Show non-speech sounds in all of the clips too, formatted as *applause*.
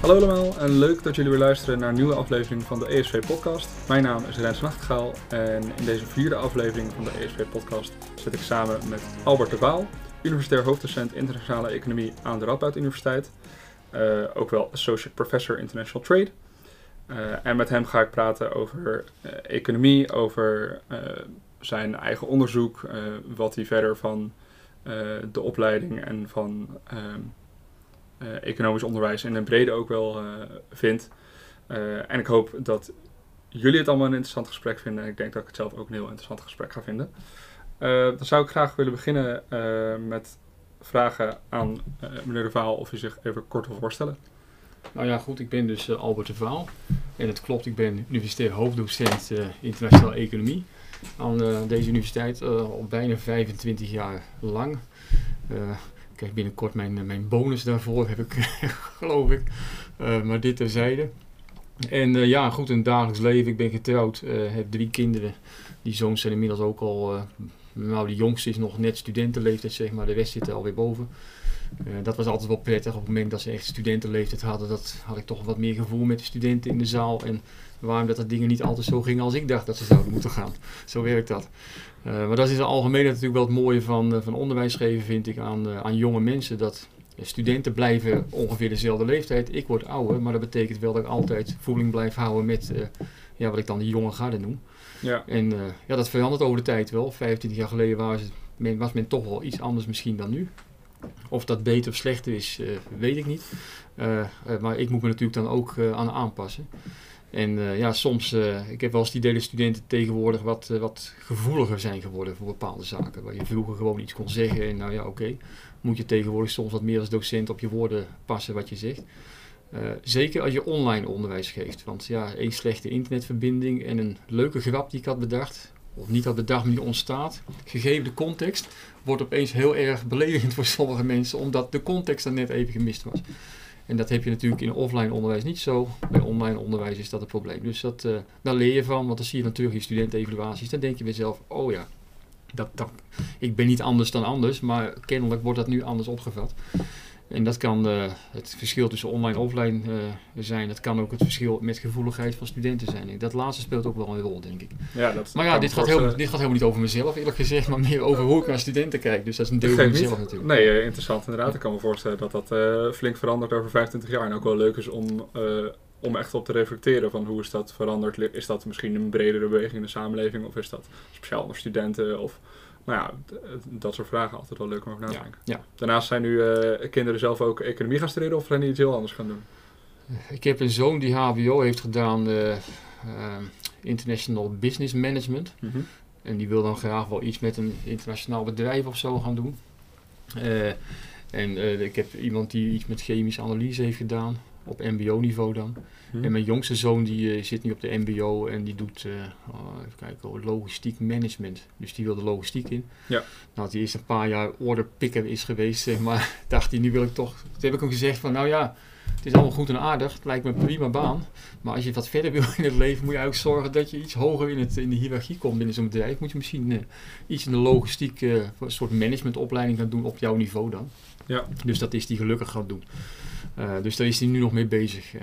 Hallo allemaal en leuk dat jullie weer luisteren naar een nieuwe aflevering van de ESV Podcast. Mijn naam is Rens Nachtegaal en in deze vierde aflevering van de ESV Podcast zit ik samen met Albert de Waal, universitair hoofddocent internationale economie aan de Radboud Universiteit. Uh, ook wel Associate Professor International Trade. Uh, en met hem ga ik praten over uh, economie, over zijn eigen onderzoek, wat hij verder van de opleiding en van ehm, economisch onderwijs in een brede ook wel vindt. en ik hoop dat jullie het allemaal een interessant gesprek vinden. En ik denk dat ik het zelf ook een heel interessant gesprek ga vinden. dan zou ik graag willen beginnen met vragen aan meneer De Vaal of u zich even kort wil voorstellen. Nou ja, goed, ik ben dus Albert De Vaal. En het klopt, ik ben universitair hoofddocent internationale economie aan deze universiteit al bijna 25 jaar lang. Krijg binnenkort mijn, mijn bonus daarvoor, heb ik *laughs* geloof ik. maar dit terzijde. En ja, goed, een dagelijks leven. Ik ben getrouwd, heb drie kinderen. Die zoons zijn inmiddels ook al nou, de jongste is nog net studentenleeftijd, zeg maar. De rest zit er alweer boven. Dat was altijd wel prettig. Op het moment dat ze echt studentenleeftijd hadden, dat had ik toch wat meer gevoel met de studenten in de zaal. En waarom dat de dingen niet altijd zo gingen als ik dacht dat ze zouden moeten gaan. Zo werkt dat. Uh, maar dat is in het algemeen natuurlijk wel het mooie van, uh, van onderwijs geven, vind ik, aan, aan jonge mensen. Dat studenten blijven ongeveer dezelfde leeftijd. Ik word ouder, maar dat betekent wel dat ik altijd voeling blijf houden met ja, wat ik dan de jonge garde noem. Ja. En ja, dat verandert over de tijd wel. 25 jaar geleden was, men, was men toch wel iets anders misschien dan nu. Of dat beter of slechter is, weet ik niet. Maar ik moet me natuurlijk dan ook aan aanpassen. En ja, soms, ik heb wel eens idee dat studenten tegenwoordig wat, wat gevoeliger zijn geworden voor bepaalde zaken. Waar je vroeger gewoon iets kon zeggen en nou ja, oké. Moet je tegenwoordig soms wat meer als docent op je woorden passen wat je zegt. Uh, zeker als je online onderwijs geeft. Want ja, één slechte internetverbinding en een leuke grap die ik had bedacht, of niet had bedacht, maar die ontstaat, gegeven de context, wordt opeens heel erg beledigend voor sommige mensen, omdat de context er net even gemist was. En dat heb je natuurlijk in offline onderwijs niet zo. Bij online onderwijs is dat het probleem. Dus dat, uh, daar leer je van, want dan zie je natuurlijk in studentenevaluaties. Dan denk je bij jezelf, oh ja, dat, dat, ik ben niet anders dan anders, maar kennelijk wordt dat nu anders opgevat. En dat kan uh, het verschil tussen online en offline uh, zijn. Dat kan ook het verschil met gevoeligheid van studenten zijn. Dat laatste speelt ook wel een rol, denk ik. Ja, dat maar ja, dit gaat, helemaal, dit gaat helemaal niet over mezelf, eerlijk gezegd, maar meer over hoe ik naar studenten kijk. Dus dat is een deel van mezelf natuurlijk. Nee, uh, interessant inderdaad. Ik kan me voorstellen dat dat flink verandert over 25 jaar. En ook wel leuk is om, om echt op te reflecteren van hoe is dat veranderd. Is dat misschien een bredere beweging in de samenleving of is dat speciaal onder studenten of nou ja, dat soort vragen altijd wel leuk om over na te denken. Ja, Daarnaast zijn nu uh, kinderen zelf ook economie gaan studeren of zijn die iets heel anders gaan doen? Ik heb een zoon die HBO heeft gedaan, uh, International Business Management. Mm -hmm. En die wil dan graag wel iets met een internationaal bedrijf of zo gaan doen. Uh, en ik heb iemand die iets met chemische analyse heeft gedaan, op MBO-niveau dan. Hm. En mijn jongste zoon die uh, zit nu op de MBO en die doet uh, oh, even kijken, logistiek management. Dus die wil de logistiek in. Ja. Nou, die is een paar jaar order picker is geweest, zeg maar. *laughs* Dacht hij, nu wil ik toch. Toen heb ik hem gezegd van, nou ja, het is allemaal goed en aardig. Het lijkt me een prima baan. Maar als je wat verder wil in het leven, moet je eigenlijk zorgen dat je iets hoger in, het, in de hiërarchie komt binnen zo'n bedrijf. Moet je misschien uh, iets in de logistiek, een soort managementopleiding gaan doen op jouw niveau dan. Ja. Dus dat is die gelukkig gaan doen. Uh, dus daar is hij nu nog mee bezig.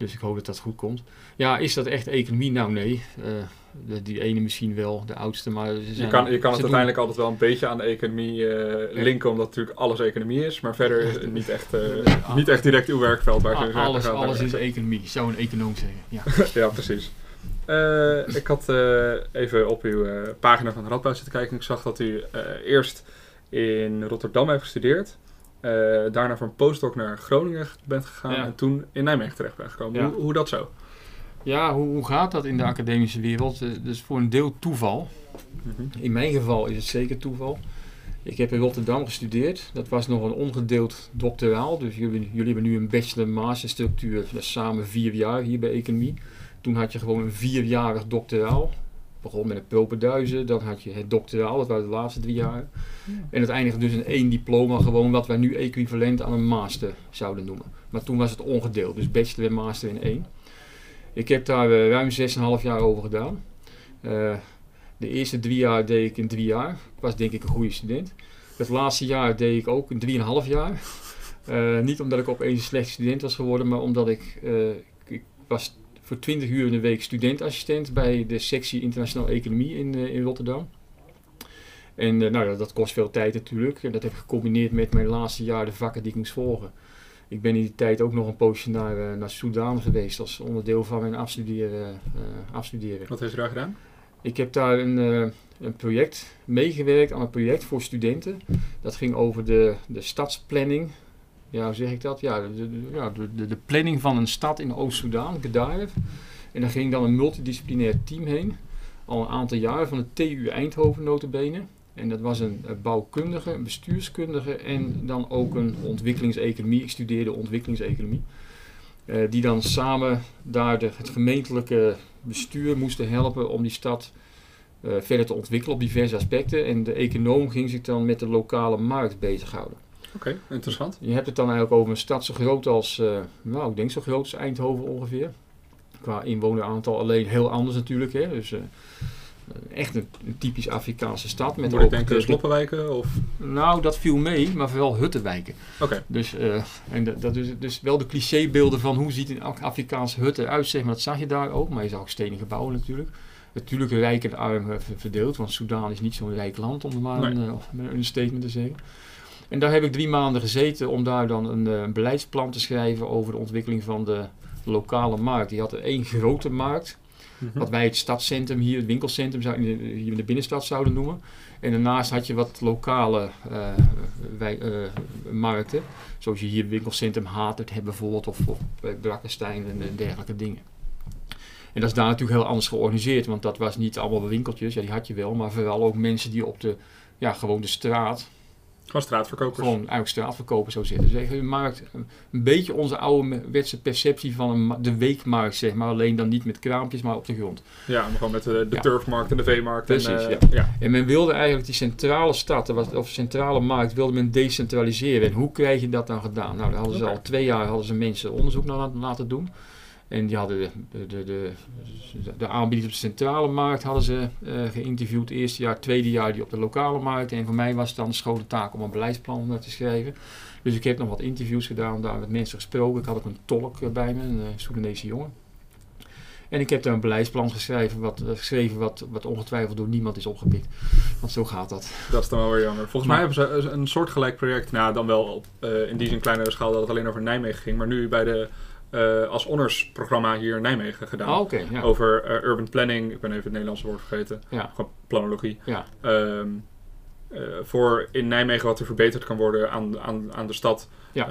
Dus ik hoop dat dat goed komt. Ja, is dat echt economie? Nou nee. Uh, die ene misschien wel, de oudste. Maar je kan, je kan het uiteindelijk altijd wel een beetje aan de economie uh, linken, omdat natuurlijk alles economie is. Maar verder niet echt, *laughs* uh, niet echt direct uw werkveld. Waar alles alles is economie, zou een econoom zeggen. Ja, *laughs* ja precies. ik had even op uw pagina van Radboud zitten kijken. Ik zag dat u eerst in Rotterdam heeft gestudeerd. Uh, daarna voor een postdoc naar Groningen bent gegaan en toen in Nijmegen terecht bent gekomen. Hoe, hoe dat zo? Ja, hoe, hoe, gaat dat in de academische wereld? Dus voor een deel toeval. Mhm. In mijn geval is het zeker toeval. Ik heb in Rotterdam gestudeerd. Dat was nog een ongedeeld doctoraal. Dus jullie, jullie hebben nu een bachelor-master structuur. Dat is samen vier jaar hier bij economie. Toen had je gewoon een vierjarig doctoraal begon met een propenduizen, dan had je het doctoraal, dat waren de laatste drie jaar. En het eindigde dus in één diploma, gewoon wat wij nu equivalent aan een master zouden noemen. Maar toen was het ongedeeld, dus bachelor en master in één. Ik heb daar uh, ruim 6,5 jaar over gedaan. Uh, de eerste drie jaar deed ik in drie jaar. Ik was denk ik een goede student. Het laatste jaar deed ik ook in drieënhalf jaar. Eh, niet omdat ik opeens een slecht student was geworden, maar omdat ik, eh, ik was voor 20 uur in de week studentassistent bij de sectie internationale economie in, eh, in Rotterdam. En eh, nou, ja, dat kost veel tijd natuurlijk. En dat heb ik gecombineerd met mijn laatste jaar de vakken die ik moest volgen. Ik ben in die tijd ook nog een poosje naar, eh, naar Soudaan geweest als onderdeel van mijn afstuderen. afstuderen. Wat heeft u daar gedaan? Ik heb daar een, een project meegewerkt aan een project voor studenten. Dat ging over de, de stadsplanning. Ja, hoe zeg ik dat? Ja, de, ja, de, de, planning van een stad in Oost-Soedan, Gedaref. En daar ging dan een multidisciplinair team heen. Al een aantal jaren van de TU Eindhoven notabene. En dat was een bouwkundige, een bestuurskundige en dan ook een ontwikkelingseconomie. Ik studeerde ontwikkelingseconomie. Eh, die dan samen daar de, het gemeentelijke bestuur moesten helpen om die stad eh, verder te ontwikkelen op diverse aspecten. En de econoom ging zich dan met de lokale markt bezighouden. Oké, interessant. Je hebt het dan eigenlijk over een stad zo groot als, eh, nou ik denk zo groot als Eindhoven ongeveer. Qua inwoneraantal alleen heel anders natuurlijk. Hè? Dus eh, echt een, een typisch Afrikaanse stad. Met Moet ik denken sloppenwijken of... nou, dat viel mee, maar vooral huttenwijken. Oké, Dus, eh, en dat, dat is dus wel de clichébeelden van hoe ziet een Af- Afrikaanse hut eruit, zeg maar. Dat zag je daar ook, maar je zag ook stenen gebouwen natuurlijk. Natuurlijk rijk en arm ver- verdeeld, want Soudaan is niet zo'n rijk land, om het maar Nee. een, met een statement te zeggen. En daar heb ik drie maanden gezeten om daar dan een eh, beleidsplan te schrijven over de ontwikkeling van de lokale markt. Die had er één grote markt, Mhm. wat wij het stadscentrum hier, het winkelcentrum zou, hier in de binnenstad zouden noemen. En daarnaast had je wat lokale eh, wij, eh, markten, zoals je hier het winkelcentrum Hatert hebt bijvoorbeeld, of, of en, en dergelijke dingen. En dat is daar natuurlijk heel anders georganiseerd, want dat was niet allemaal winkeltjes, ja die had je wel, maar vooral ook mensen die op de, ja gewoon de straat, Gewoon straatverkopers. gewoon eigenlijk straatverkopen zou zitten. Dus een markt, een beetje onze ouderwetse perceptie van een, de weekmarkt, zeg maar. Alleen dan niet met kraampjes, maar op de grond. Ja, maar gewoon met de, de Ja. turfmarkt en de veemarkt. Precies, en, eh, ja. ja. En men wilde eigenlijk die centrale stad, of centrale markt, wilde men decentraliseren. En hoe krijg je dat dan gedaan? Nou, daar hadden ze al twee jaar hadden ze mensen onderzoek naar laten doen. En die hadden de, de, de, de, de aanbieders op de centrale markt hadden ze eh, geïnterviewd. Eerste jaar, tweede jaar die op de lokale markt. En voor mij was het dan de schone taak om een beleidsplan eh, te schrijven. Dus ik heb nog wat interviews gedaan, daar met mensen gesproken. Ik had ook een tolk eh, bij me, een eh, Soedanese jongen. En ik heb daar een beleidsplan geschreven, wat, geschreven wat, wat ongetwijfeld door niemand is opgepikt. Want zo gaat dat. Dat is dan wel weer jammer. Volgens Maar- mij hebben ze een soortgelijk project, nou dan wel op, in die zin kleinere schaal dat het alleen over Nijmegen ging, maar nu bij de eh, als honorsprogramma hier in Nijmegen gedaan. Ja. Over eh, urban planning, ik ben even het Nederlandse woord vergeten, Ja. gewoon planologie. Ja. Ehm, eh, voor in Nijmegen wat er verbeterd kan worden aan, aan, aan de stad Ja.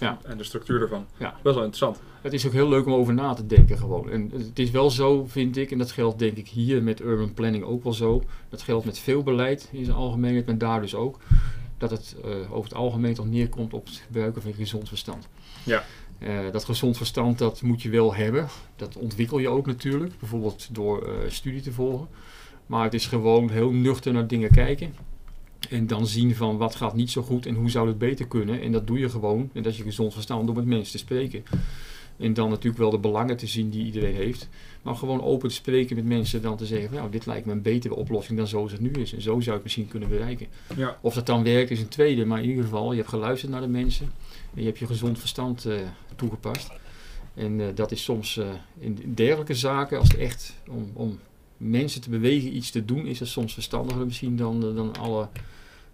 Ja. en de structuur ervan. Ja. Best wel interessant. Het is ook heel leuk om over na te denken gewoon. En het is wel zo, vind ik, en dat geldt denk ik hier met urban planning ook wel zo. Dat geldt met veel beleid in zijn algemeenheid, en daar dus ook. Dat het over het algemeen toch neerkomt op het gebruiken van gezond verstand. Ja. Eh, dat gezond verstand, dat moet je wel hebben. Dat ontwikkel je ook natuurlijk. Bijvoorbeeld door eh, studie te volgen. Maar het is gewoon heel nuchter naar dingen kijken. En dan zien van wat gaat niet zo goed en hoe zou het beter kunnen. En dat doe je gewoon. En dat is je gezond verstand door met mensen te spreken. En dan natuurlijk wel de belangen te zien die iedereen heeft. Maar gewoon open te spreken met mensen. Dan te zeggen, van, nou, dit lijkt me een betere oplossing dan zoals het nu is. En zo zou het misschien kunnen bereiken. Ja. Of dat dan werkt is een tweede. Maar in ieder geval, je hebt geluisterd naar de mensen. Je hebt je gezond verstand eh, toegepast. En eh, dat is soms eh, in dergelijke zaken, als het echt om, om mensen te bewegen iets te doen, is het soms verstandiger misschien dan, dan alle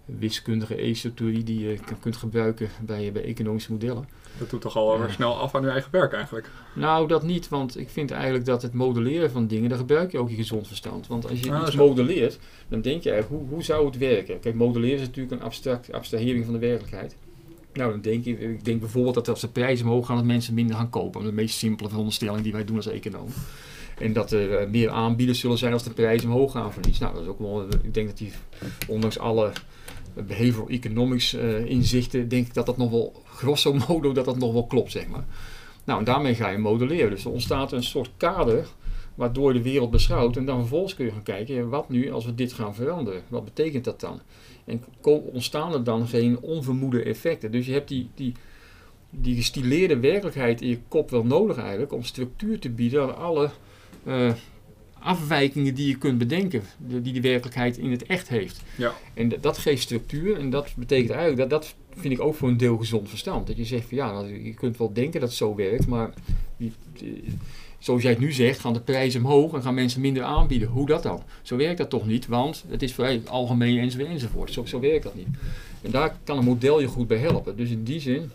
wiskundige esoterie die je kunt gebruiken bij, bij economische modellen. Dat doet toch al weer snel af aan uw eigen werk eigenlijk. Nou, dat niet, want ik vind eigenlijk dat het modelleren van dingen, daar gebruik je ook je gezond verstand. Want als je Ah, iets modelleert, dan denk je eigenlijk, hoe, hoe zou het werken? Kijk, modelleren is natuurlijk een abstract, abstrahering van de werkelijkheid. Nou, dan denk ik, ik denk bijvoorbeeld dat als de prijzen omhoog gaan, dat mensen minder gaan kopen. De meest simpele veronderstelling die wij doen als econoom. En dat er eh, meer aanbieders zullen zijn als de prijzen omhoog gaan voor iets. Nou, dat is ook wel, ik denk dat die, ondanks alle behavioral economics eh, inzichten, denk ik dat dat nog wel, grosso modo, dat dat nog wel klopt, zeg maar. Nou, en daarmee ga je modelleren. Dus er ontstaat een soort kader waardoor je de wereld beschouwt. En dan vervolgens kun je gaan kijken, wat nu als we dit gaan veranderen? Wat betekent dat dan? En ontstaan er dan geen onvermoede effecten? Dus je hebt die, die, die gestileerde werkelijkheid in je kop wel nodig eigenlijk om structuur te bieden aan alle, eh, afwijkingen die je kunt bedenken, die die werkelijkheid in het echt heeft. Ja. En dat geeft structuur en dat betekent eigenlijk, dat, dat vind ik ook voor een deel gezond verstand. Dat je zegt van ja, nou, je kunt wel denken dat het zo werkt, maar die- die- zoals jij het nu zegt, gaan de prijzen omhoog en gaan mensen minder aanbieden. Hoe dat dan? Zo werkt dat toch niet, want het is vrij algemeen enzovoort. Zo, zo werkt dat niet. En daar kan een model je goed bij helpen. Dus in die zin,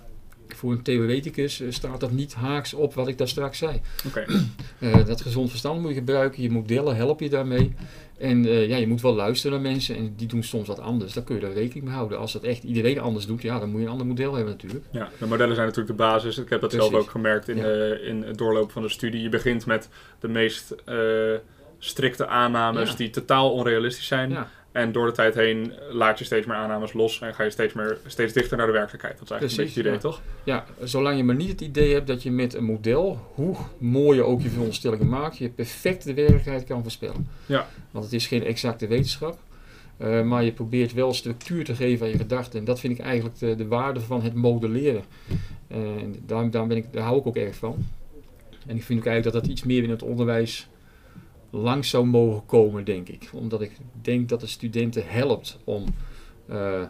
voor een theoreticus eh, staat dat niet haaks op wat ik daar straks zei. Oké. *clears throat* Eh, dat gezond verstand moet je gebruiken, je modellen help je daarmee. En eh, ja, je moet wel luisteren naar mensen en die doen soms wat anders. Dan kun je daar rekening mee houden. Als dat echt iedereen anders doet, ja, dan moet je een ander model hebben natuurlijk. Ja, de modellen zijn natuurlijk de basis. Ik heb dat zelf ook gemerkt in, Ja. de, in het doorlopen van de studie. Je begint met de meest strikte aannames Ja. die totaal onrealistisch zijn. Ja, En door de tijd heen laat je steeds meer aannames los en ga je steeds, meer, steeds dichter naar de werkelijkheid. Dat is eigenlijk Precies, een beetje het idee, ja. toch? ja, zolang je maar niet het idee hebt dat je met een model, hoe mooi je ook je veronderstellingen maakt, je perfect de werkelijkheid kan voorspellen. Ja. Want het is geen exacte wetenschap. eh, maar je probeert wel structuur te geven aan je gedachten. En dat vind ik eigenlijk de, de waarde van het modelleren. Eh, En daar, daar, ben ik, daar hou ik ook erg van. En ik vind ook eigenlijk dat dat iets meer in het onderwijs langs zou mogen komen, denk ik. Omdat ik denk dat de studenten helpt om eh,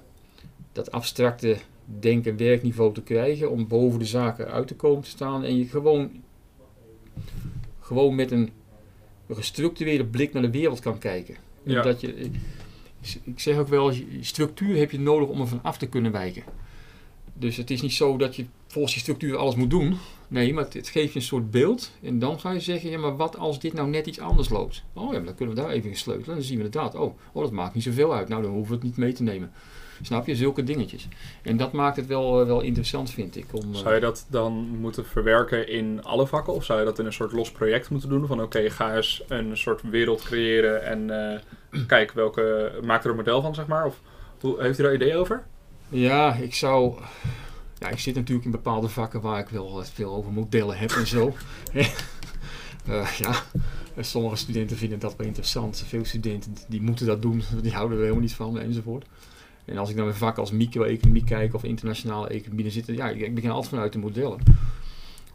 dat abstracte denk- en werkniveau te krijgen. Om boven de zaken uit te komen te staan. En je gewoon, gewoon met een gestructureerde blik naar de wereld kan kijken. Ja. Dat je, ik, ik zeg ook wel, je- structuur heb je nodig om er van af te kunnen wijken. Dus het is niet zo dat je volgens die structuur alles moet doen. Nee, maar het, geeft je een soort beeld. En dan ga je zeggen, ja, maar wat als dit nou net iets anders loopt? Oh ja, maar dan kunnen we daar even in sleutelen. En dan zien we inderdaad, oh, oh, dat maakt niet zoveel uit. Nou, dan hoeven we het niet mee te nemen. Snap je? Zulke dingetjes. En dat maakt het wel, eh, wel interessant, vind ik. Om, Zou je dat dan moeten verwerken in alle vakken? Of zou je dat in een soort los project moeten doen? Van oké, ga eens een soort wereld creëren en eh, *clears throat* kijk welke... Maak er een model van, zeg maar. Of hoe, heeft u daar idee over? Ja, ik zou. Ja, ik zit natuurlijk in bepaalde vakken waar ik wel eh, veel over modellen heb en zo. *laughs* Eh, ja, en sommige studenten vinden dat wel interessant. Veel studenten die moeten dat doen, *laughs* die houden er helemaal niet van enzovoort. En als ik naar mijn vak als micro-economie kijk of internationale economie, dan zitten, ja, ik, begin altijd vanuit de modellen.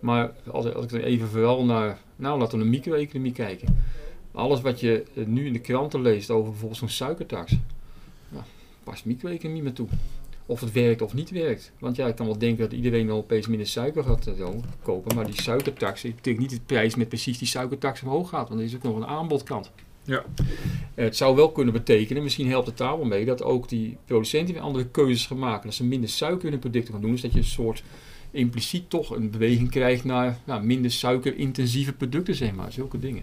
Maar als, als ik dan even vooral naar, nou laten we naar micro-economie kijken. Alles wat je eh, nu in de kranten leest over bijvoorbeeld zo'n suikertax, ja, past micro-economie me toe of het werkt of niet werkt. Want ja, ik kan wel denken dat iedereen wel opeens minder suiker gaat eh, zo, kopen. Maar die suikertax, het betekent niet dat de prijs met precies die suikertax omhoog gaat. Want er is ook nog een aanbodkant. Ja. Eh, het zou wel kunnen betekenen, misschien helpt het daar wel mee, dat ook die producenten weer andere keuzes gaan maken. Dat ze minder suiker in hun producten gaan doen. Dus dat je een soort impliciet toch een beweging krijgt naar nou, minder suikerintensieve producten, zeg maar. Zulke dingen.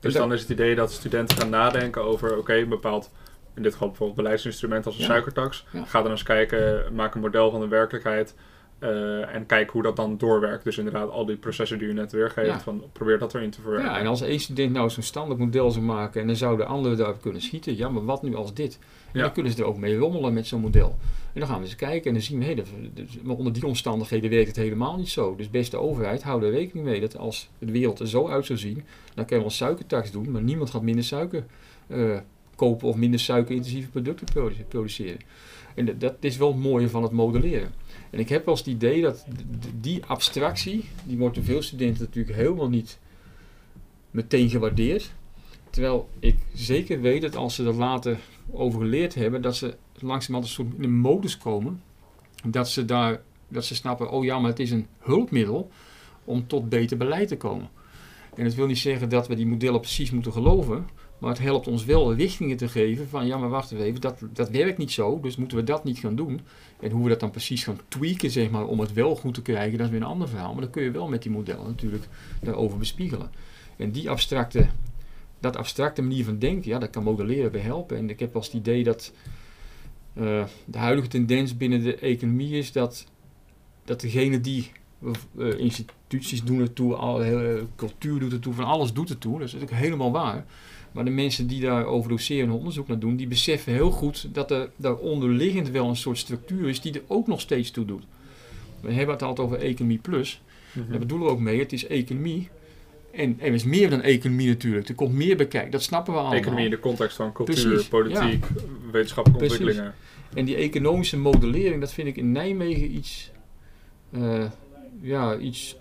Dus dan is het idee dat studenten gaan nadenken over, oké, een bepaald, in dit geval bijvoorbeeld beleidsinstrument als een Ja. suikertax. Ja. Ga dan eens kijken, maak een model van de werkelijkheid eh, en kijk hoe dat dan doorwerkt. Dus inderdaad, al die processen die u net weergeeft, Ja. van, probeer dat erin te verwerken. Ja, en als één student nou zo'n standaard model zou maken en dan zouden anderen daarop kunnen schieten, ja, maar wat nu als dit? En Ja. dan kunnen ze er ook mee rommelen met zo'n model. En dan gaan we eens kijken en dan zien we, hé, dat- dat- maar onder die omstandigheden werkt het helemaal niet zo. Dus beste overheid, hou er rekening mee dat als de wereld er zo uit zou zien, dan kunnen we een suikertax doen, maar niemand gaat minder suiker eh, kopen of minder suikerintensieve producten produ- produceren. En dat, dat is wel het mooie van het modelleren. En ik heb wel eens het idee dat die abstractie, die wordt door veel studenten natuurlijk helemaal niet meteen gewaardeerd. Terwijl ik zeker weet dat als ze er later over geleerd hebben, dat ze langzamerhand een soort in modus komen. Dat ze daar, dat ze snappen, oh ja, maar het is een hulpmiddel om tot beter beleid te komen. En het wil niet zeggen dat we die modellen precies moeten geloven, maar het helpt ons wel richtingen te geven van, ja, maar wacht even, dat, dat werkt niet zo, dus moeten we dat niet gaan doen. En hoe we dat dan precies gaan tweaken, zeg maar, om het wel goed te krijgen, dat is weer een ander verhaal. Maar dan kun je wel met die modellen natuurlijk daarover bespiegelen. En die abstracte, dat abstracte manier van denken, ja, dat kan modelleren bij helpen. En ik heb eens het idee dat eh, de huidige tendens binnen de economie is dat, dat degene die eh, instituties doen ertoe, al, cultuur doet ertoe, van alles doet ertoe. Dat is natuurlijk helemaal waar. Maar de mensen die daarover doseren en onderzoek naar doen, die beseffen heel goed dat er daar onderliggend wel een soort structuur is die er ook nog steeds toe doet. We hebben het altijd over economie plus. Daar bedoelen we ook mee, het is economie. En er is meer dan economie natuurlijk. Er komt meer bij kijken. Dat snappen we allemaal. Economie in de context van cultuur, Precies, politiek, wetenschappelijke ontwikkelingen. En die economische modellering, dat vind ik in Nijmegen iets, eh, ja, iets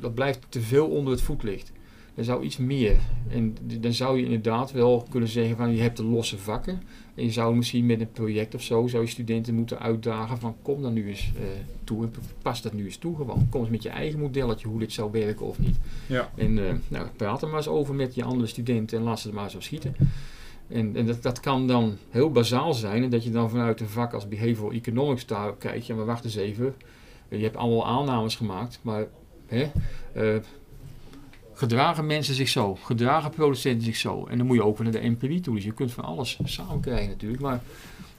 dat blijft te veel onder het voetlicht. Er zou iets meer. En dan zou je inderdaad wel kunnen zeggen van je hebt de losse vakken. En je zou misschien met een project of zo, zou je studenten moeten uitdagen van kom dan nu eens eh, toe en pas dat nu eens toe gewoon. Kom eens met je eigen modelletje hoe dit zou werken of niet. Ja. En eh, nou, praat er maar eens over met je andere studenten en laat ze er maar eens op schieten. En, en dat, dat kan dan heel bazaal zijn en dat je dan vanuit een vak als behavioral economics daar kijkt, ja maar wacht eens even, je hebt allemaal aannames gemaakt, maar hè, eh, gedragen mensen zich zo, gedragen producenten zich zo. En dan moet je ook weer naar de empirie toe, dus je kunt van alles samen krijgen natuurlijk, maar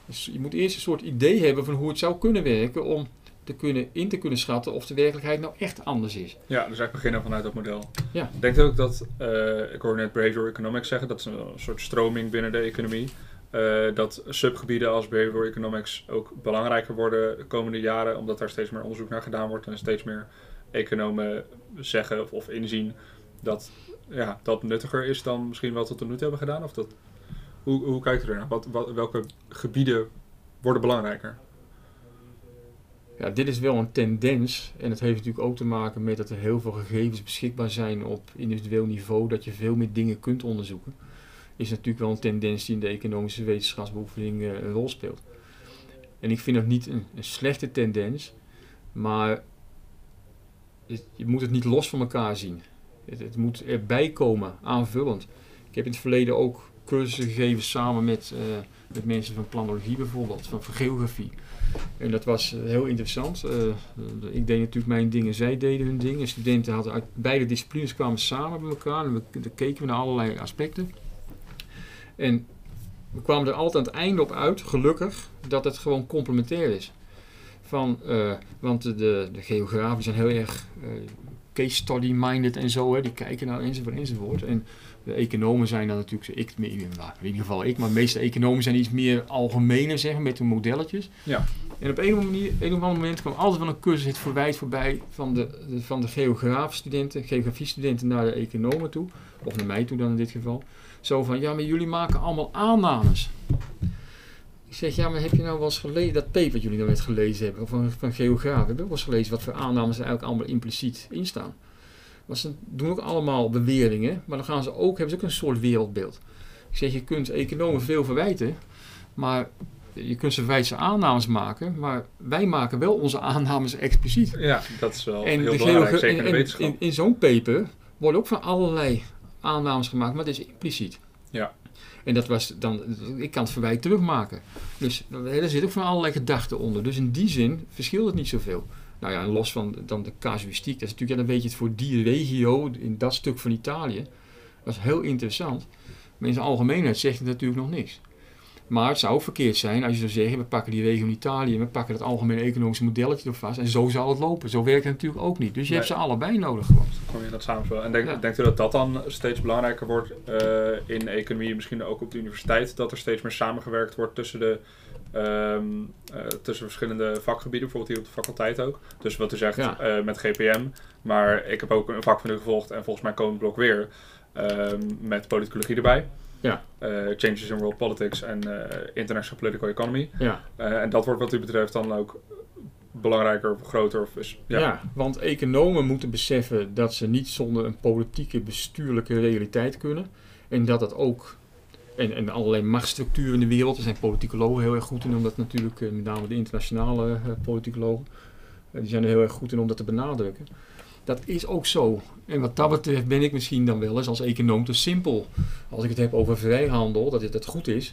dus je moet eerst een soort idee hebben van hoe het zou kunnen werken om te kunnen, in te kunnen schatten of de werkelijkheid nou echt anders is. Ja, dus eigenlijk beginnen vanuit dat model. Ja. Ik denk ook dat, eh, ik hoorde net behavioral economics zeggen, dat is een soort stroming binnen de economie. eh, dat subgebieden als behavioral economics ook belangrijker worden de komende jaren, omdat daar steeds meer onderzoek naar gedaan wordt en steeds meer economen zeggen of, of inzien dat ja, dat nuttiger is dan misschien wat we tot nu toe hebben gedaan. Of dat, hoe, hoe kijkt u ernaar? Wat, welke gebieden worden belangrijker? Ja, dit is wel een tendens en het heeft natuurlijk ook te maken met dat er heel veel gegevens beschikbaar zijn op individueel niveau, dat je veel meer dingen kunt onderzoeken. Is natuurlijk wel een tendens die in de economische wetenschapsbeoefening eh, een rol speelt. En ik vind dat niet een, slechte tendens, maar je moet het niet los van elkaar zien. Het, het moet erbij komen, aanvullend. Ik heb in het verleden ook cursussen gegeven samen met, eh, met mensen van planologie bijvoorbeeld, van, geografie. En dat was eh, heel interessant. Eh, ik deed natuurlijk mijn dingen, zij deden hun dingen. Studenten hadden uit beide disciplines kwamen samen bij elkaar en we, keken we naar allerlei aspecten. En we kwamen er altijd aan het einde op uit, gelukkig, dat het gewoon complementair is. Van, want de, de, geografen zijn heel erg case study minded en zo, hè, die kijken naar enzovoort enzovoort. En de economen zijn dan natuurlijk, ik, nou, in ieder geval ik, maar de meeste economen zijn iets meer algemener, zeg maar, met hun modelletjes. Ja. En op een manier, een of ander moment kwam altijd wel een cursus het verwijt voorbij van de, de, van de geograafstudenten, geografiestudenten naar de economen toe, of naar mij toe dan in dit geval. Zo van, ja, maar jullie maken allemaal aannames. Ik zeg, ja, maar heb je nou wel eens gelezen, dat paper wat jullie nou net gelezen hebben, van, van geografen, heb je ook wel eens gelezen wat voor aannames er eigenlijk allemaal impliciet in staan? Maar ze doen ook allemaal beweringen, maar dan gaan ze ook, hebben ze ook een soort wereldbeeld. Ik zeg, je kunt economen veel verwijten, maar je kunt ze wijze aannames maken, maar wij maken wel onze aannames expliciet. Ja, dat is wel En heel de belangrijk, zeker in de wetenschap. In, in zo'n paper worden ook van allerlei aannames gemaakt, maar dat is impliciet. Ja. En dat was dan, ik kan het verwijt terugmaken. Dus er zit ook van allerlei gedachten onder. Dus in die zin verschilt het niet zoveel. Nou ja, en los van dan de casuïstiek, dat is natuurlijk, ja, dan weet je het voor die regio, in dat stuk van Italië. Dat is heel interessant. Maar in zijn algemeenheid zegt het natuurlijk nog niks. Maar het zou ook verkeerd zijn als je zou zeggen, we pakken die regio in Italië we pakken het algemene economische modelletje er vast. En zo zal het lopen. Zo werkt het natuurlijk ook niet. Dus je Nee. hebt ze allebei nodig gewoon. kom je in dat samenspel. En denk, Ja. denkt u dat dat dan steeds belangrijker wordt eh, in economie, misschien ook op de universiteit, dat er steeds meer samengewerkt wordt tussen de ehm, eh, tussen verschillende vakgebieden, bijvoorbeeld hier op de faculteit ook. Dus wat u zegt Ja. eh, met GPM, maar ik heb ook een vak van u gevolgd en volgens mij komend blok weer ehm, met politicologie erbij. Ja. Eh, changes in World Politics en eh, International Political Economy. Ja. Eh, en dat wordt wat u betreft dan ook belangrijker of groter. Of is, ja. Ja. want economen moeten beseffen dat ze niet zonder een politieke, bestuurlijke realiteit kunnen. En dat dat ook, en, en allerlei machtsstructuren in de wereld, daar zijn politicologen heel erg goed in, omdat natuurlijk eh, met name de internationale eh, politicologen, die zijn er heel erg goed in om dat te benadrukken. Dat is ook zo. En wat dat betreft ben ik misschien dan wel eens als econoom te simpel. Als ik het heb over vrijhandel, dat het goed is,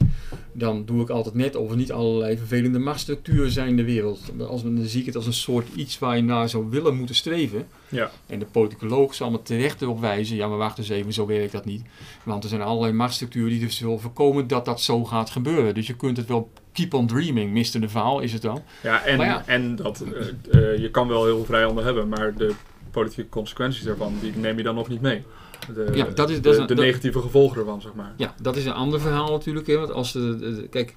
dan doe ik altijd net of er niet allerlei vervelende machtsstructuren zijn in de wereld. Als, dan zie ik het als een soort iets waar je naar zou willen moeten streven. Ja. En de politicoloog zal me terecht erop wijzen, ja maar wacht eens even, zo werkt dat niet. Want er zijn allerlei machtsstructuren die dus willen voorkomen dat dat zo gaat gebeuren. Dus je kunt het wel keep on dreaming, Mr. de Vaal is het dan. Ja, en, ja. en dat, eh, eh, je kan wel heel veel vrijhandel hebben, maar de politieke consequenties daarvan, die neem je dan nog niet mee. De, Ja, dat is- de, dat dat- negatieve gevolgen ervan, zeg maar. Ja, dat is een ander verhaal natuurlijk. Hè, want als de, de- kijk,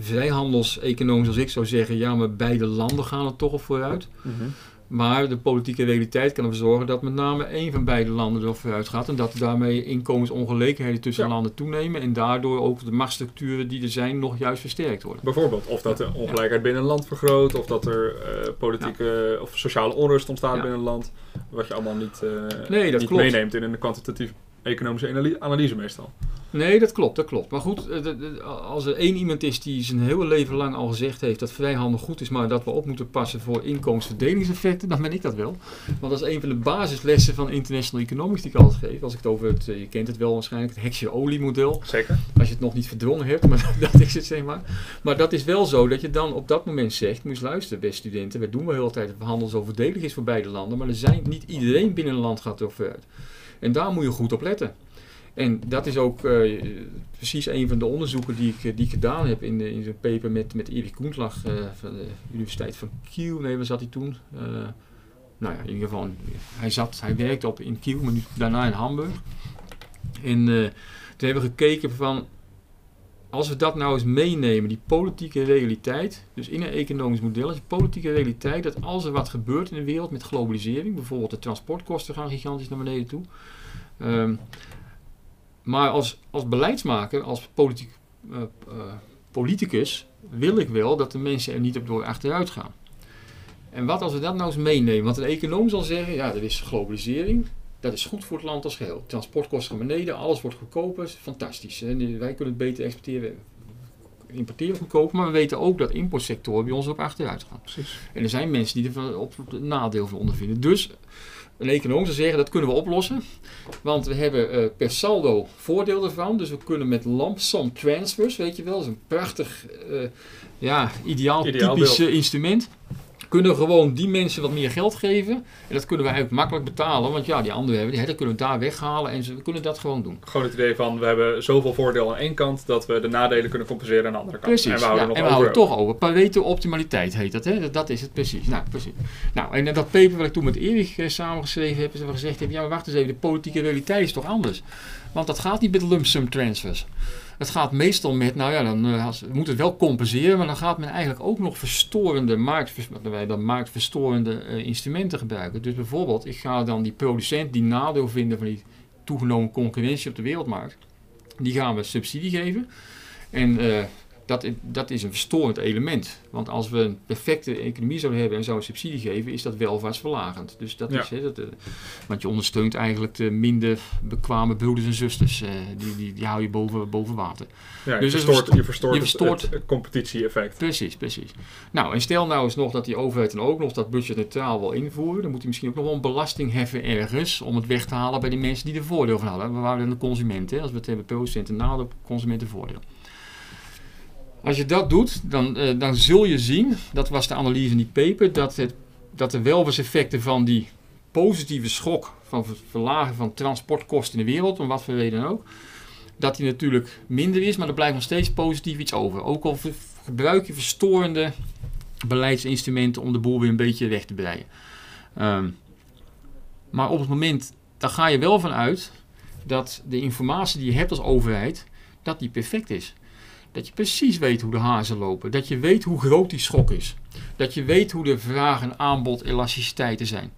vrijhandelseconoom zoals ik zou zeggen, ja maar beide landen gaan er toch op vooruit. Maar de politieke realiteit kan ervoor zorgen dat met name één van beide landen erop vooruit gaat. En dat daarmee inkomensongelijkheden tussen Ja. landen toenemen. En daardoor ook de machtsstructuren die er zijn nog juist versterkt worden. Bijvoorbeeld, of dat de ongelijkheid binnen een land vergroot, of dat er eh, politieke of sociale onrust ontstaat binnen een land, wat je allemaal niet, eh, Nee, dat niet klopt. meeneemt in een kwantitatief economische analyse meestal. Nee, dat klopt, dat klopt. Maar goed, eh, als er één iemand is die zijn hele leven lang al gezegd heeft dat vrijhandel goed is, maar dat we op moeten passen voor inkomensverdelingseffecten, dan ben ik dat wel. Want dat is een van de basislessen van International Economics die ik altijd geef. Als ik het over het, eh, je kent het wel waarschijnlijk, het heksje-olie-model. Zeker. Als je het nog niet verdrongen hebt, *laughs* maar dat is het zeg maar. Maar dat is wel zo dat je dan op dat moment zegt, moet je luisteren, beste studenten, we doen wel heel de tijd dat handel zo voordelig is voor beide landen, maar er zijn niet iedereen binnen een land gaat uit. En daar moet je goed op letten. En dat is ook uh, precies een van de onderzoeken die ik, die ik gedaan heb in, in zo'n paper met, met Erik Koenslag uh, van de Universiteit van Kiel. Nee, waar zat hij toen? Nou ja, in ieder geval, hij, zat, hij werkte op in Kiel, maar nu, daarna in Hamburg. En toen hebben we gekeken van, als we dat nou eens meenemen, die politieke realiteit, dus in een economisch model, is politieke realiteit dat als er wat gebeurt in de wereld met globalisering, bijvoorbeeld de transportkosten gaan gigantisch naar beneden toe. Um, maar als, als beleidsmaker, als politiek, uh, uh, politicus, wil ik wel dat de mensen er niet op door achteruit gaan. En wat als we dat nou eens meenemen? Want een econoom zal zeggen, ja, er is globalisering. Dat is goed voor het land als geheel. Transportkosten gaan beneden, alles wordt goedkoper. Fantastisch. En wij kunnen het beter exporteren, importeren goedkoper. Maar we weten ook dat importsectoren bij ons op achteruit gaan. Precies. En er zijn mensen die er op het nadeel van ondervinden. Dus een econoom zou zeggen dat kunnen we oplossen. Want we hebben uh, per saldo voordeel ervan. Dus we kunnen met lump sum transfers, weet je wel, dat is een prachtig, uh, ja, ideaal, ideaal typisch uh, instrument kunnen gewoon die mensen wat meer geld geven. En dat kunnen we eigenlijk makkelijk betalen. Want ja, die anderen hebben, die, dat kunnen we daar weghalen. En ze, we kunnen dat gewoon doen. Gewoon het idee van, we hebben zoveel voordeel aan één kant... dat we de nadelen kunnen compenseren aan de andere kant. Precies, en we houden, ja, en we houden toch over. Pareto optimaliteit heet dat, hè? Dat, is het precies. Nou, precies. Nou, en dat paper wat ik toen met Erik eh, samengeschreven heb... is we gezegd hebben, ja, maar wacht eens even, de politieke realiteit is toch anders? Want dat gaat niet met lump sum transfers. Het gaat meestal met, nou ja, dan uh, moet het wel compenseren, maar dan gaat men eigenlijk ook nog verstorende, markt, wij dan marktverstorende uh, instrumenten gebruiken. Dus bijvoorbeeld, ik ga dan die producent die nadeel vinden van die toegenomen concurrentie op de wereldmarkt, die gaan we subsidie geven. En uh, dat, dat is een verstorend element. Want als we een perfecte economie zouden hebben en zouden subsidie geven, is dat welvaartsverlagend. Dus dat is, hè, dat, uh, want je ondersteunt eigenlijk de minder bekwame broeders en zusters. Uh, die, die, die hou je boven, boven water. Ja, je dus verstoort, je verstoort, je verstoort het, het competitie-effect. Precies, precies. Nou, en stel nou eens nog dat die overheid dan ook nog dat budget neutraal wil invoeren. Dan moet hij misschien ook nog wel een belasting heffen ergens om het weg te halen bij die mensen die er voordeel van hadden. We waren de consumenten. Als we het hebben, producenten nadeel, consumenten voordeel. Als je dat doet, dan, uh, dan zul je zien, dat was de analyse in die paper, dat, het, dat de welvaartseffecten van die positieve schok van verlagen van transportkosten in de wereld, om wat voor reden ook, dat die natuurlijk minder is, maar er blijft nog steeds positief iets over. Ook al gebruik je verstorende beleidsinstrumenten om de boel weer een beetje weg te breien. Um, maar op het moment, daar ga je wel van uit dat de informatie die je hebt als overheid, dat die perfect is. Dat je precies weet hoe de hazen lopen. Dat je weet hoe groot die schok is. Dat je weet hoe de vraag en aanbod elasticiteiten zijn.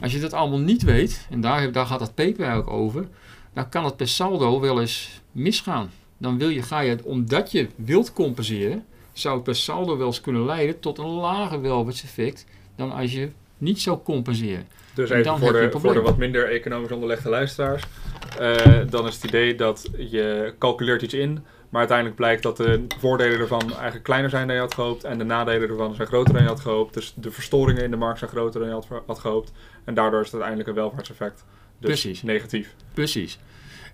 Als je dat allemaal niet weet, en daar, daar gaat dat paper eigenlijk over, dan kan het per saldo wel eens misgaan. Dan wil je, ga je, omdat je wilt compenseren, zou het per saldo wel eens kunnen leiden tot een lager welvaartseffect dan als je niet zou compenseren. Dus even voor de, voor de wat minder economisch onderlegde luisteraars. Uh, dan is het idee dat je calculeert iets in maar uiteindelijk blijkt dat de voordelen ervan eigenlijk kleiner zijn dan je had gehoopt. En de nadelen ervan zijn groter dan je had gehoopt. Dus de verstoringen in de markt zijn groter dan je had, had gehoopt. En daardoor is het uiteindelijk een welvaartseffect. Dus Precies. negatief. Precies.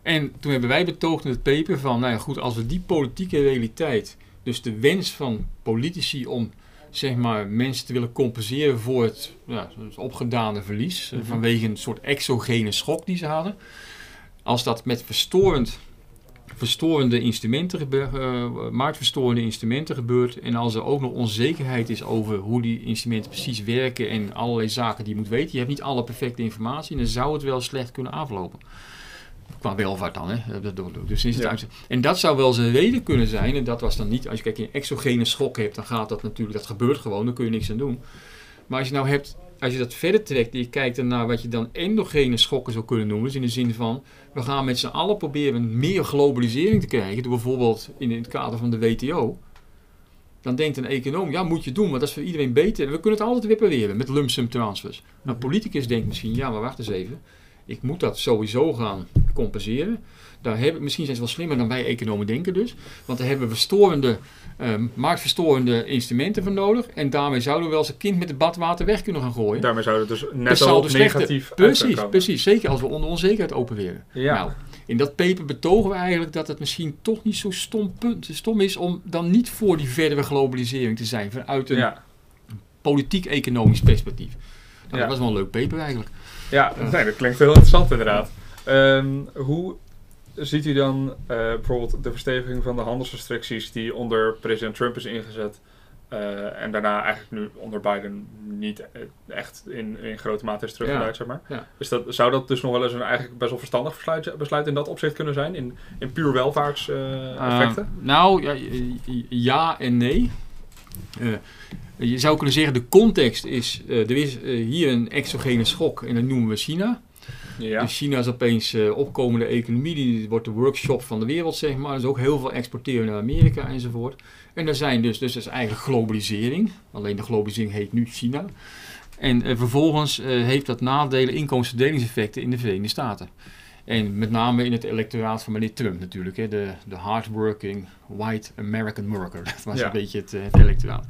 En toen hebben wij betoogd in het paper van, nou ja goed, als we die politieke realiteit, dus de wens van politici om zeg maar mensen te willen compenseren voor het, ja, het opgedane verlies, mm -hmm. vanwege een soort exogene schok die ze hadden. Als dat met verstorend verstorende instrumenten gebeurt, uh, marktverstorende instrumenten gebeurt. En als er ook nog onzekerheid is over hoe die instrumenten precies werken en allerlei zaken die je moet weten. Je hebt niet alle perfecte informatie, dan zou het wel slecht kunnen aflopen. Qua welvaart dan, hè. Dus is het ja. En dat zou wel zijn reden kunnen zijn. En dat was dan niet, als je kijkt, een exogene schok hebt, dan gaat dat natuurlijk, dat gebeurt gewoon, dan kun je niks aan doen. Maar als je nou hebt als je dat verder trekt en je kijkt naar wat je dan endogene schokken zou kunnen noemen, dus in de zin van we gaan met z'n allen proberen meer globalisering te krijgen, door bijvoorbeeld in het kader van de WTO, dan denkt een econoom, ja moet je doen, want dat is voor iedereen beter. We kunnen het altijd repareren met lump sum transfers. Nou, een politicus denkt misschien, ja maar wacht eens even, Ik moet dat sowieso gaan compenseren. Daar hebben, misschien zijn ze wel slimmer dan wij economen denken dus. Want daar hebben we verstorende, ehm, marktverstorende instrumenten voor nodig. En daarmee zouden we wel eens een kind met het badwater weg kunnen gaan gooien. Daarmee zouden we dus net al dus negatief Precies, precies. Zeker als we onder onzekerheid opereren. Ja. Nou, in dat paper betogen we eigenlijk dat het misschien toch niet zo stom, punt, stom is om dan niet voor die verdere globalisering te zijn vanuit een ja. politiek-economisch perspectief. Nou, Ja. Dat was wel een leuk paper eigenlijk. Ja. Nee, dat klinkt heel interessant inderdaad. Ehm, hoe ziet u dan eh, bijvoorbeeld de versteviging van de handelsrestricties die onder president Trump is ingezet eh, en daarna eigenlijk nu onder Biden niet eh, echt in, in grote mate is teruggedraaid, zeg maar. Ja. Is dat, zou dat dus nog wel eens een eigenlijk best wel verstandig besluit, besluit in dat opzicht kunnen zijn, in, in puur welvaartseffecten? Uh, nou, ja, ja en nee. Uh, je zou kunnen zeggen, de context is, uh, er is uh, hier een exogene schok en dat noemen we China. ja. Dus China is opeens uh, opkomende economie, die wordt de workshop van de wereld, zeg maar. Dus ook heel veel exporteren naar Amerika enzovoort. En er zijn dus, dus dat is eigenlijk globalisering. Alleen de globalisering heet nu China. En uh, vervolgens uh, heeft dat nadelen, inkomensverdelingseffecten in de Verenigde Staten. En met name in het electoraat van meneer Trump natuurlijk. Hè, de, de hardworking white American worker. Dat was Ja. een beetje het, het electoraat.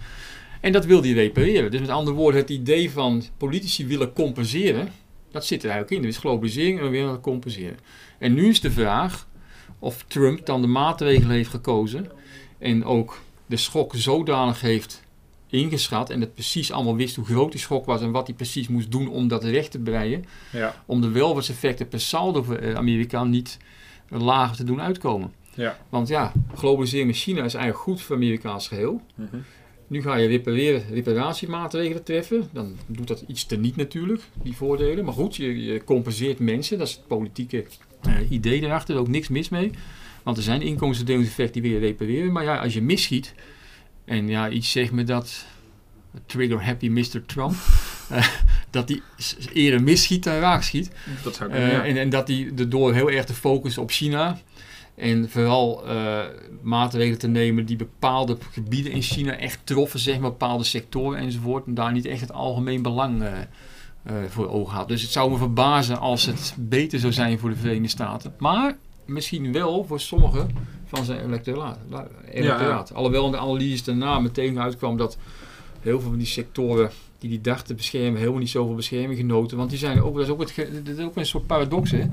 En dat wil hij repareren. Dus met andere woorden, het idee van politici willen compenseren, dat zit er eigenlijk in. Er is globalisering en we willen compenseren. En nu is de vraag of Trump dan de maatregelen heeft gekozen en ook de schok zodanig heeft ingeschat en het precies allemaal wist hoe groot die schok was en wat hij precies moest doen om dat recht te breien, Ja. om de welvaartseffecten per saldo voor eh, Amerika niet eh, lager te doen uitkomen. Ja. Want ja, globalisering met China is eigenlijk goed voor Amerikaans geheel. Mhm. Nu ga je repareren, reparatiemaatregelen treffen. Dan doet dat iets te niet natuurlijk, die voordelen. Maar goed, je, je compenseert mensen. Dat is het politieke eh, idee erachter. Er ook niks mis mee. Want er zijn inkomensverdelingseffecten die wil je repareren. Maar ja, als je misschiet. En ja, iets zegt me dat... Trigger happy Mr. Trump. *laughs* eh, dat s- eerder misschiet dan raak schiet. Dat zou Eh, kunnen, ja. en, en dat die er door heel erg te focussen op China. En vooral eh, maatregelen te nemen die bepaalde gebieden in China echt troffen, zeg maar, bepaalde sectoren enzovoort. En daar niet echt het algemeen belang eh, eh, voor ogen had. Dus het zou me verbazen als het beter zou zijn voor de Verenigde Staten. Maar misschien wel voor sommige van zijn electoraat. electoraat. Alhoewel in de analyse daarna meteen uitkwam dat heel veel van die sectoren die die dachten te beschermen, helemaal niet zoveel bescherming genoten. Want die zijn ook, dat is ook, het, ge- dat is ook een soort paradox. Hè?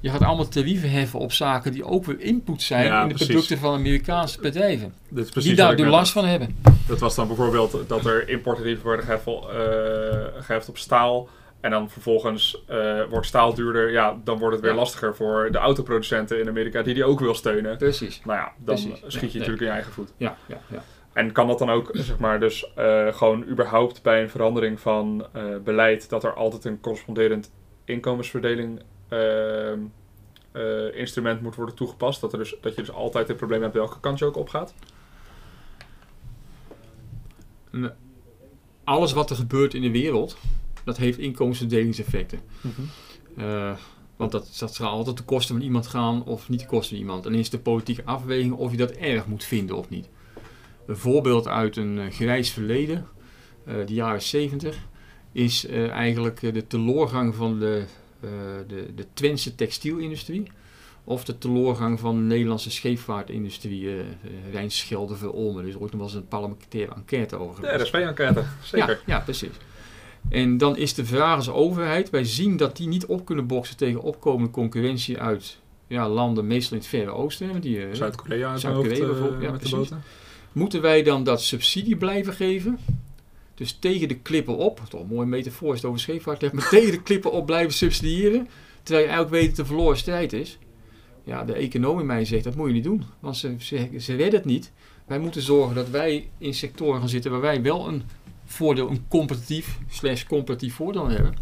Je gaat allemaal tarieven heffen op zaken die ook weer input zijn Ja, in de precies. producten van Amerikaanse bedrijven. Dit is precies Die daar net- last van hebben. Dat was dan bijvoorbeeld dat er importtarieven worden geheffel, eh, geheft op staal. En dan vervolgens eh, wordt staal duurder. Ja, dan wordt het weer Ja. lastiger voor de autoproducenten in Amerika die die ook wil steunen. Precies. Nou ja, dan Precies. schiet je nee. natuurlijk in je eigen voet. Ja, ja, ja. En kan dat dan ook, zeg maar, dus eh, gewoon überhaupt bij een verandering van eh, beleid, dat er altijd een corresponderend inkomensverdeling ehm, eh, instrument moet worden toegepast? Dat, er dus, dat je dus altijd het probleem hebt welke kant je ook opgaat? Alles wat er gebeurt in de wereld, dat heeft inkomensverdelingseffecten. Eh, want dat, dat zal altijd ten koste van iemand gaan of niet ten koste van iemand. En dan is de politieke afweging of je dat erg moet vinden of niet. Een voorbeeld uit een eh, grijs verleden, eh, de jaren 70, is eh, eigenlijk de teloorgang van de, eh, de, de Twentse textielindustrie. Of de teloorgang van de Nederlandse scheepvaartindustrie, eh eh, Rijnschelde Verolmen. Er is ooit nog wel eens een parlementaire enquête over De geweest. RSP-enquête, zeker. Ja, ja, precies. En dan is de vraag als overheid, wij zien dat die niet op kunnen boksen tegen opkomende concurrentie uit ja, landen, meestal in het Verre Oosten. Die, eh, Zuid-Korea Zuid-Korea hoofd, eh, bijvoorbeeld, ja, met de precies. boten. Moeten wij dan dat subsidie blijven geven? Dus tegen de klippen op, toch een mooie metafoor is het over scheepvaart, maar tegen de klippen op blijven subsidiëren, terwijl je eigenlijk weet dat het een verloren strijd is. Ja, de econoom in mij zegt dat moet je niet doen, want ze, ze, ze redden het niet. Wij moeten zorgen dat wij in sectoren gaan zitten waar wij wel een voordeel, een competitief slash competitief voordeel hebben.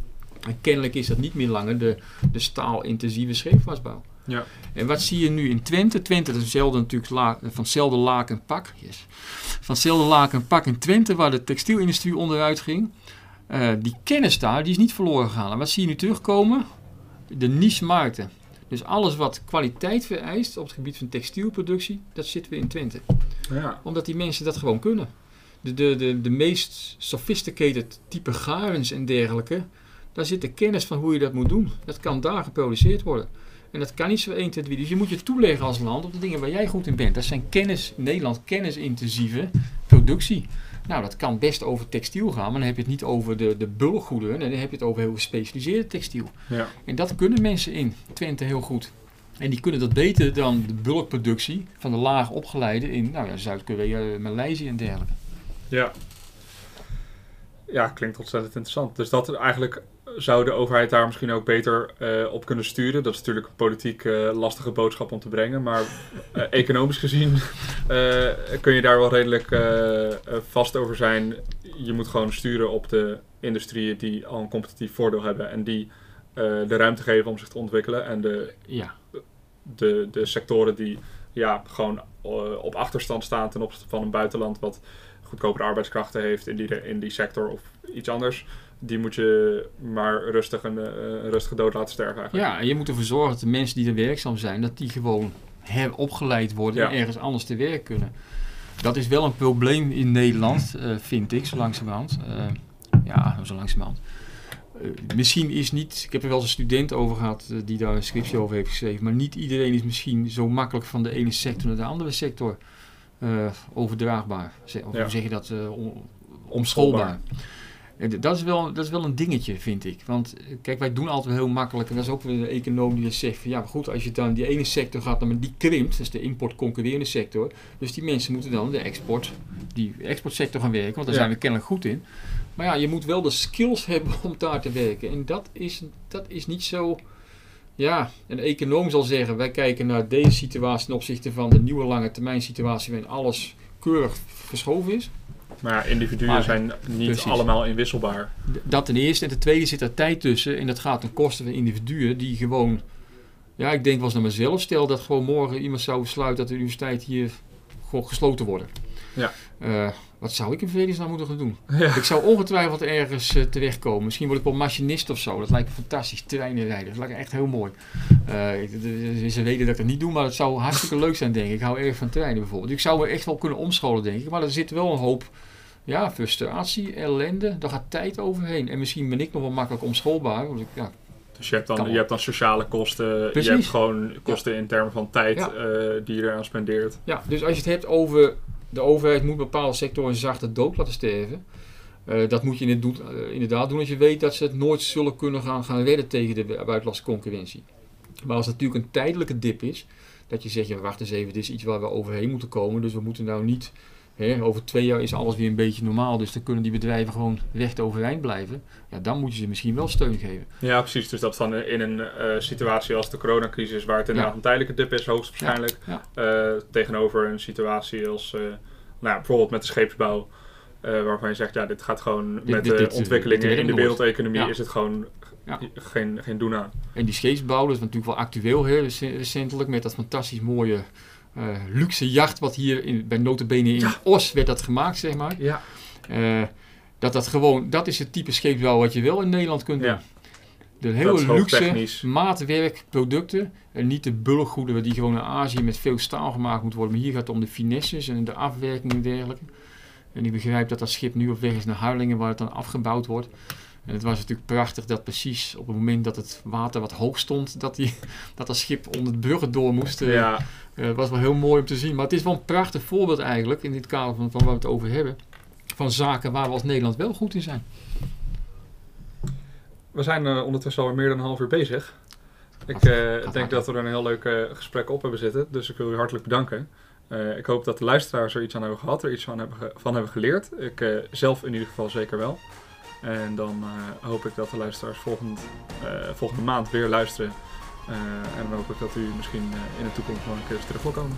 En kennelijk is dat niet meer langer de, de staalintensieve scheepvaartbouw. Ja. En wat zie je nu in Twente? Twente is hetzelfde natuurlijk la, van hetzelfde laak en pak. Yes. Van hetzelfde laak en pak in Twente, waar de textielindustrie onderuit ging. Eh, die kennis daar, die is niet verloren gegaan. En wat zie je nu terugkomen? De niche-markten. Dus alles wat kwaliteit vereist op het gebied van textielproductie, dat zitten we in Twente. Ja. Omdat die mensen dat gewoon kunnen. De, de, de, de meest sophisticated type garens en dergelijke, Daar zit de kennis van hoe je dat moet doen. Dat kan daar geproduceerd worden. En dat kan niet zo 1, 2, 3. Dus je moet je toeleggen als land op de dingen waar jij goed in bent. Dat zijn kennis, in Nederland kennisintensieve productie. Nou, dat kan best over textiel gaan, maar dan heb je het niet over de, de bulkgoederen. Dan heb je het over heel gespecialiseerde textiel. Ja. En dat kunnen mensen in Twente heel goed. En die kunnen dat beter dan de bulkproductie van de laag opgeleide in nou ja, Zuid-Korea, Maleisië en dergelijke. Ja. Ja, klinkt ontzettend interessant. Dus dat eigenlijk zou de overheid daar misschien ook beter uh, op kunnen sturen. Dat is natuurlijk een politiek uh, lastige boodschap om te brengen. Maar uh, economisch gezien *laughs* kun je daar wel redelijk vast over zijn. Je moet gewoon sturen op de industrieën die al een competitief voordeel hebben. En die de ruimte geven om zich te ontwikkelen. En de, ja. de, de sectoren die ja, gewoon op achterstand staan ten opzichte van een buitenland wat goedkopere arbeidskrachten heeft in die, in die sector of iets anders die moet je maar rustig een, uh, rustige dood laten sterven eigenlijk. Ja, en je moet ervoor zorgen dat de mensen die er werkzaam zijn, dat die gewoon heropgeleid worden en ergens anders te werk kunnen. Dat is wel een probleem in Nederland, uh, vind ik, zo langzamerhand. Uh, ja, zo langzamerhand. misschien is niet, ik heb er wel eens een student over gehad die daar een scriptie over heeft geschreven, maar niet iedereen is misschien zo makkelijk van de ene sector naar de andere sector overdraagbaar. Of ja. hoe zeg je dat? omschoolbaar. Dat is, wel, dat is wel een dingetje, vind ik. Want eh, kijk, wij doen altijd heel makkelijk. En dat is ook weer een econoom die zegt van ja, maar goed, als je dan die ene sector gaat, dan die krimpt. Dat is de import-concurrerende sector. Dus die mensen moeten dan de export, die exportsector gaan werken. Want daar zijn we kennelijk goed in. Maar ja, je moet wel de skills *laughs* hebben om daar te werken. En dat is, dat is niet zo. Ja, een econoom zal zeggen: wij kijken naar deze situatie ten opzichte van de nieuwe lange termijn situatie waarin alles keurig verschoven is. Maar ja, individuen zijn niet allemaal inwisselbaar. Dat ten eerste. En ten tweede zit er tijd tussen. En dat gaat ten koste van individuen die gewoon... Ja, ik denk wel eens naar mezelf. Stel dat gewoon morgen iemand zou besluiten dat de universiteit hier gewoon gesloten wordt. Ja. Uh, wat zou ik in vredesnaam moeten gaan doen? Ja. Ik zou ongetwijfeld ergens uh, terechtkomen. Misschien word ik wel machinist of zo. Dat lijkt me fantastisch. Treinen rijden. Dat lijkt me echt heel mooi. Uh, ze weten dat ik het niet doe, maar het zou hartstikke leuk zijn, denk ik. Ik hou erg van treinen bijvoorbeeld. Ik zou me echt wel kunnen omscholen, denk ik. Maar er zit wel een hoop ja, frustratie, ellende. Daar gaat tijd overheen. En misschien ben ik nog wel makkelijk omschoolbaar. Want ik, ja, dus je hebt, dan, je hebt dan sociale kosten, Precies. je hebt gewoon kosten in termen van tijd ja. uh, die je eraan spendeert. Ja, dus als je het hebt over de overheid moet bepaalde sectoren zachte dood laten sterven. Uh, dat moet je inderdaad doen als je weet dat ze het nooit zullen kunnen gaan, gaan redden tegen de buitenlandse concurrentie. Maar als het natuurlijk een tijdelijke dip is, dat je zegt, ja, wacht eens even, dit is iets waar we overheen moeten komen. Dus we moeten nou niet over twee jaar is alles weer een beetje normaal, dus dan kunnen die bedrijven gewoon recht overeind blijven. Ja, dan moet je ze misschien wel steun geven. Ja, precies. Dus dat van in een uh, situatie als de coronacrisis, waar het inderdaad ja. een tijdelijke dip is, hoogstwaarschijnlijk, ja. Uh, tegenover een situatie als uh, nou, bijvoorbeeld met de scheepsbouw. waarvan je zegt, ja, dit gaat gewoon dit, met dit, de ontwikkelingen in de wereldeconomie is het gewoon geen, geen doen aan. En die scheepsbouw, dat is natuurlijk wel actueel heel recentelijk met dat fantastisch mooie luxe jacht wat hier in, bij Notabene in Os werd dat gemaakt, zeg maar. Ja. Uh, dat dat gewoon, dat is het type scheepsbouw wat je wel in Nederland kunt doen. De hele luxe maatwerkproducten en niet de bulkgoederen die gewoon in Azië met veel staal gemaakt moeten worden. Maar hier gaat het om de finesses en de afwerking en dergelijke. En ik begrijp dat dat schip nu op weg is naar Harlingen waar het dan afgebouwd wordt. En het was natuurlijk prachtig dat precies op het moment dat het water wat hoog stond, dat, die, *laughs* dat dat schip onder de bruggen door moest. Eh, ja. Uh, was wel heel mooi om te zien. Maar het is wel een prachtig voorbeeld eigenlijk, in dit kader van, van waar we het over hebben, van zaken waar we als Nederland wel goed in zijn. We zijn uh, ondertussen alweer meer dan een half uur bezig. Ik denk dat we er een heel leuk gesprek op hebben zitten, dus ik wil u hartelijk bedanken. ik hoop dat de luisteraars er iets aan hebben gehad, er iets van hebben, van hebben geleerd. Ik zelf in ieder geval zeker wel. En dan uh, hoop ik dat de luisteraars volgend, uh, volgende maand weer luisteren. Uh, en dan hoop ik dat u misschien in de toekomst nog een keer terug wil komen.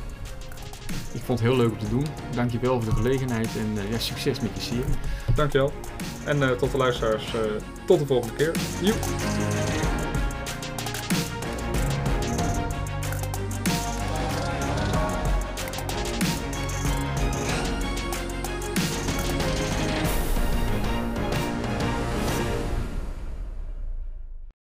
Ik vond het heel leuk om te doen. Dankjewel voor de gelegenheid en ja, succes met je serie. Dankjewel. En tot de luisteraars, tot de volgende keer. Joep.